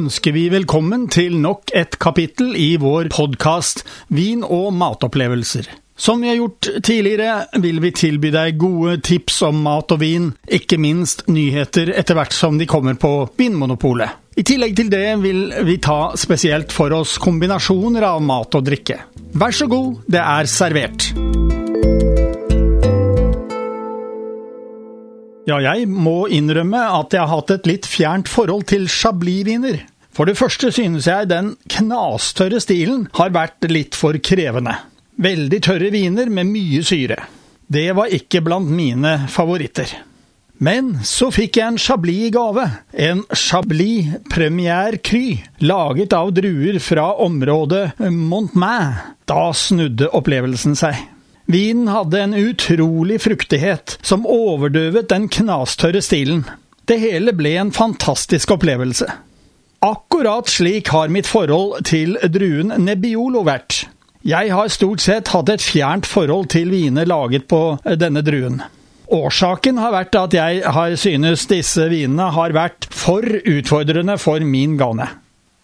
Ønsker vi velkommen til nok et kapittel i vår podkast Vin og matopplevelser. Som vi har gjort tidligere, vil vi tilby deg gode tips om mat og vin, ikke minst nyheter etter hvert som de kommer på Vinmonopolet. I tillegg til det vil vi ta spesielt for oss kombinasjoner av mat og drikke. Vær så god, det er servert. Ja, jeg må innrømme at jeg har hatt et litt fjernt forhold til chablis-viner. For det første synes jeg den knastørre stilen har vært litt for krevende. Veldig tørre viner med mye syre. Det var ikke blant mine favoritter. Men så fikk jeg en chablis i gave. En chablis Premier Cry, laget av druer fra området Montmain. Da snudde opplevelsen seg. Vinen hadde en utrolig fruktighet som overdøvet den knastørre stilen. Det hele ble en fantastisk opplevelse. Akkurat slik har mitt forhold til druen Nebbiolo vært. Jeg har stort sett hatt et fjernt forhold til viner laget på denne druen. Årsaken har vært at jeg har synes disse vinene har vært for utfordrende for min gane.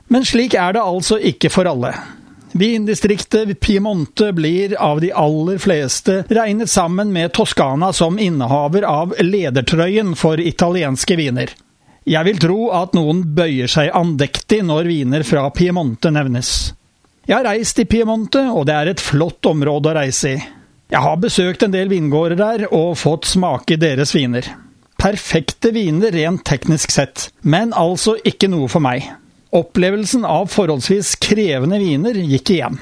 Men slik er det altså ikke for alle. Vindistriktet Piemonte blir av de aller fleste regnet sammen med Toskana som innehaver av ledertrøyen for italienske viner. Jeg vil tro at noen bøyer seg andektig når viner fra Piemonte nevnes. Jeg har reist i Piemonte, og det er et flott område å reise i. Jeg har besøkt en del vingårder der og fått smake deres viner. Perfekte viner rent teknisk sett, men altså ikke noe for meg. Opplevelsen av forholdsvis krevende viner gikk igjen.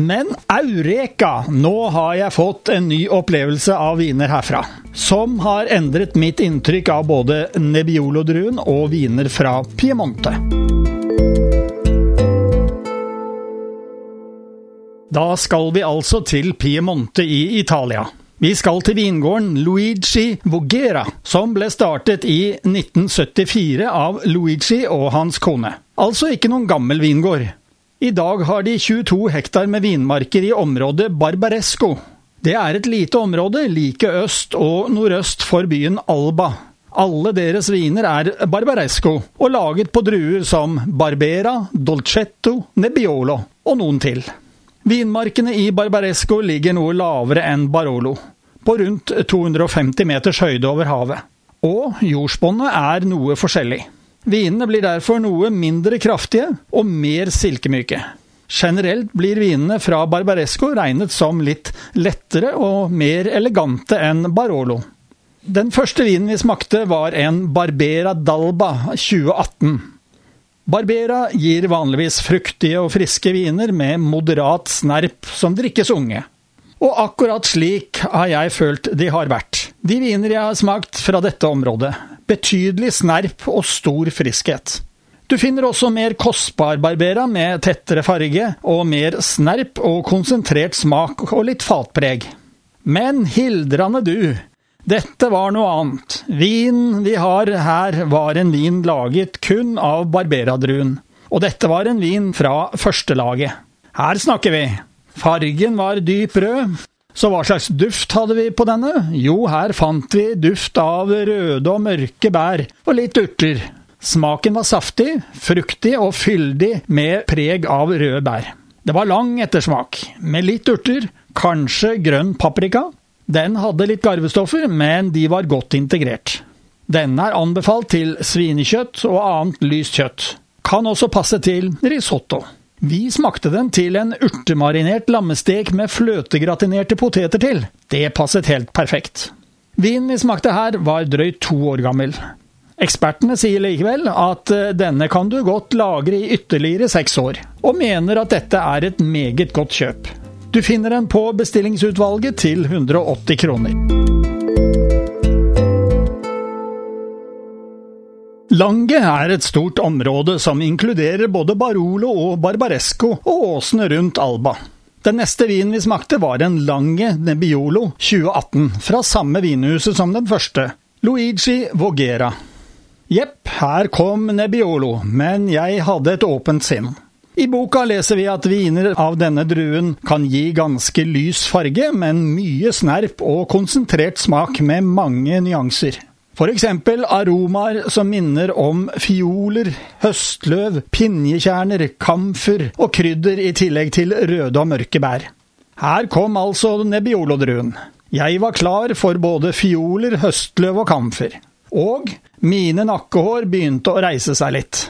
Men eureka! Nå har jeg fått en ny opplevelse av viner herfra. Som har endret mitt inntrykk av både Nebbiolo-druen og viner fra Piemonte. Da skal vi altså til Piemonte i Italia. Vi skal til vingården Luigi Vogera, som ble startet i 1974 av Luigi og hans kone. Altså ikke noen gammel vingård. I dag har de 22 hektar med vinmarker i området Barbaresco. Det er et lite område like øst og nordøst for byen Alba. Alle deres viner er Barbaresco, og laget på druer som Barbera, Dolcetto, Nebbiolo og noen til. Vinmarkene i Barbaresco ligger noe lavere enn Barolo, på rundt 250 meters høyde over havet. Og jordsbåndet er noe forskjellig. Vinene blir derfor noe mindre kraftige og mer silkemyke. Generelt blir vinene fra Barbaresco regnet som litt lettere og mer elegante enn Barolo. Den første vinen vi smakte, var en Barbera Dalba 2018. Barbera gir vanligvis fruktige og friske viner med moderat snerp som drikkes unge. Og akkurat slik har jeg følt de har vært. De viner jeg har smakt fra dette området, betydelig snerp og stor friskhet. Du finner også mer kostbar Barbera med tettere farge og mer snerp og konsentrert smak og litt fatpreg. Men hildrande du, dette var noe annet. Vinen vi har her var en vin laget kun av barberadruen. Og dette var en vin fra førstelaget. Her snakker vi. Fargen var dyp rød, så hva slags duft hadde vi på denne? Jo, her fant vi duft av røde og mørke bær, og litt urter. Smaken var saftig, fruktig og fyldig med preg av røde bær. Det var lang ettersmak, med litt urter, kanskje grønn paprika. Den hadde litt garvestoffer, men de var godt integrert. Denne er anbefalt til svinekjøtt og annet lyst kjøtt. Kan også passe til risotto. Vi smakte den til en urtemarinert lammestek med fløtegratinerte poteter til. Det passet helt perfekt. Vinen vi smakte her, var drøyt to år gammel. Ekspertene sier likevel at eh, denne kan du godt lagre i ytterligere seks år, og mener at dette er et meget godt kjøp. Du finner den på bestillingsutvalget til 180 kroner. Lange er et stort område som inkluderer både Barolo og Barbaresco og åsene rundt Alba. Den neste vinen vi smakte, var en Lange Nebbiolo 2018, fra samme vinhuset som den første, Luigi Vogera. Jepp, her kom Nebbiolo, men jeg hadde et åpent sinn. I boka leser vi at viner av denne druen kan gi ganske lys farge, men mye snerp og konsentrert smak med mange nyanser. Eksempel aromaer som minner om fioler, høstløv, pinjekjerner, kamfer og krydder i tillegg til røde og mørke bær. Her kom altså Nebbiolo-druen. Jeg var klar for både fioler, høstløv og kamfer. Og mine nakkehår begynte å reise seg litt.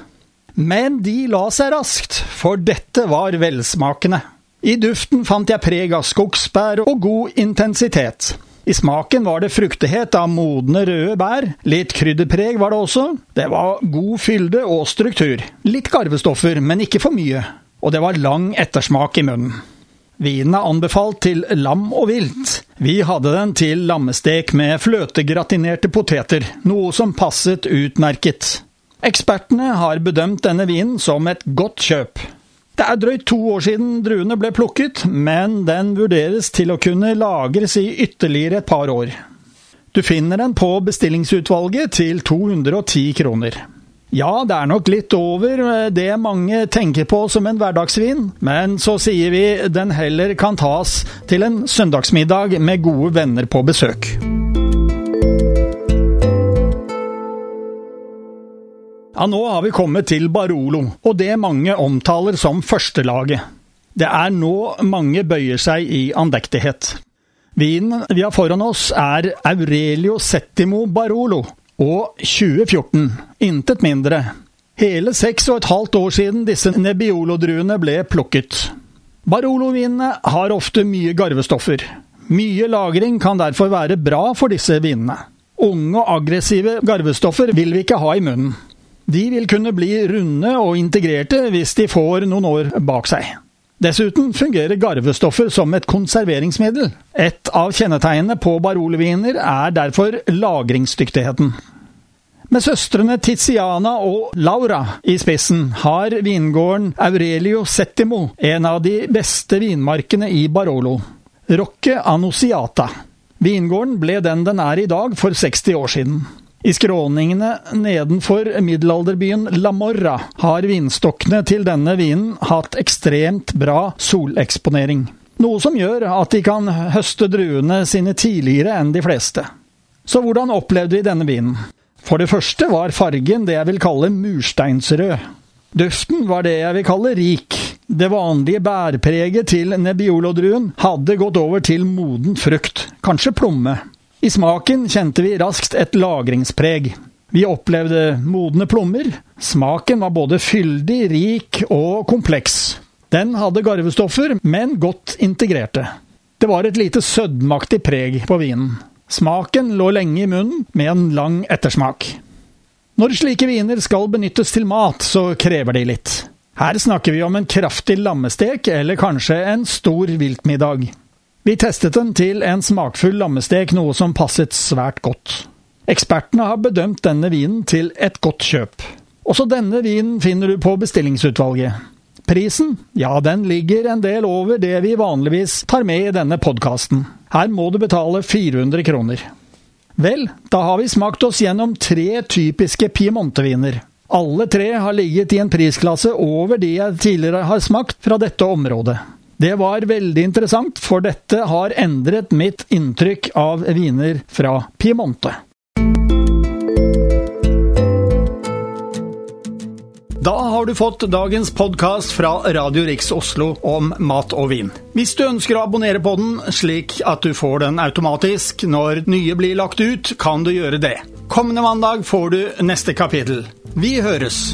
Men de la seg raskt, for dette var velsmakende. I duften fant jeg preg av skogsbær og god intensitet. I smaken var det fruktighet av modne røde bær, litt krydderpreg var det også, det var god fylde og struktur, litt garvestoffer, men ikke for mye, og det var lang ettersmak i munnen. Vinen er anbefalt til lam og vilt. Vi hadde den til lammestek med fløtegratinerte poteter, noe som passet utmerket. Ekspertene har bedømt denne vinen som et godt kjøp. Det er drøyt to år siden druene ble plukket, men den vurderes til å kunne lagres i ytterligere et par år. Du finner den på bestillingsutvalget til 210 kroner. Ja, det er nok litt over det mange tenker på som en hverdagsvin, men så sier vi den heller kan tas til en søndagsmiddag med gode venner på besøk. Ja, nå har vi kommet til Barolo, og det mange omtaler som førstelaget. Det er nå mange bøyer seg i andektighet. Vinen vi har foran oss er Aurelio Settimo Barolo, og 2014, intet mindre. Hele seks og et halvt år siden disse Nebbiolo-druene ble plukket. Barolo-vinene har ofte mye garvestoffer. Mye lagring kan derfor være bra for disse vinene. Unge og aggressive garvestoffer vil vi ikke ha i munnen. De vil kunne bli runde og integrerte hvis de får noen år bak seg. Dessuten fungerer garvestoffer som et konserveringsmiddel. Et av kjennetegnene på baroleviner er derfor lagringsdyktigheten. Med søstrene Tiziana og Laura i spissen har vingården Aurelio Settimo en av de beste vinmarkene i Barolo, Rocche Annosiata. Vingården ble den den er i dag for 60 år siden. I skråningene nedenfor middelalderbyen La Morra har vinstokkene til denne vinen hatt ekstremt bra soleksponering. Noe som gjør at de kan høste druene sine tidligere enn de fleste. Så hvordan opplevde vi denne vinen? For det første var fargen det jeg vil kalle mursteinsrød. Duften var det jeg vil kalle rik. Det vanlige bærpreget til Nebbiolo-druen hadde gått over til moden frukt, kanskje plomme. I smaken kjente vi raskt et lagringspreg. Vi opplevde modne plommer. Smaken var både fyldig, rik og kompleks. Den hadde garvestoffer, men godt integrerte. Det var et lite sødmaktig preg på vinen. Smaken lå lenge i munnen, med en lang ettersmak. Når slike viner skal benyttes til mat, så krever de litt. Her snakker vi om en kraftig lammestek, eller kanskje en stor viltmiddag. Vi testet den til en smakfull lammestek, noe som passet svært godt. Ekspertene har bedømt denne vinen til et godt kjøp. Også denne vinen finner du på bestillingsutvalget. Prisen? Ja, den ligger en del over det vi vanligvis tar med i denne podkasten. Her må du betale 400 kroner. Vel, da har vi smakt oss gjennom tre typiske Piemonte-viner. Alle tre har ligget i en prisklasse over de jeg tidligere har smakt fra dette området. Det var veldig interessant, for dette har endret mitt inntrykk av viner fra Piemonte. Da har du fått dagens podkast fra Radio Riks Oslo om mat og vin. Hvis du ønsker å abonnere på den, slik at du får den automatisk når nye blir lagt ut, kan du gjøre det. Kommende mandag får du neste kapittel. Vi høres!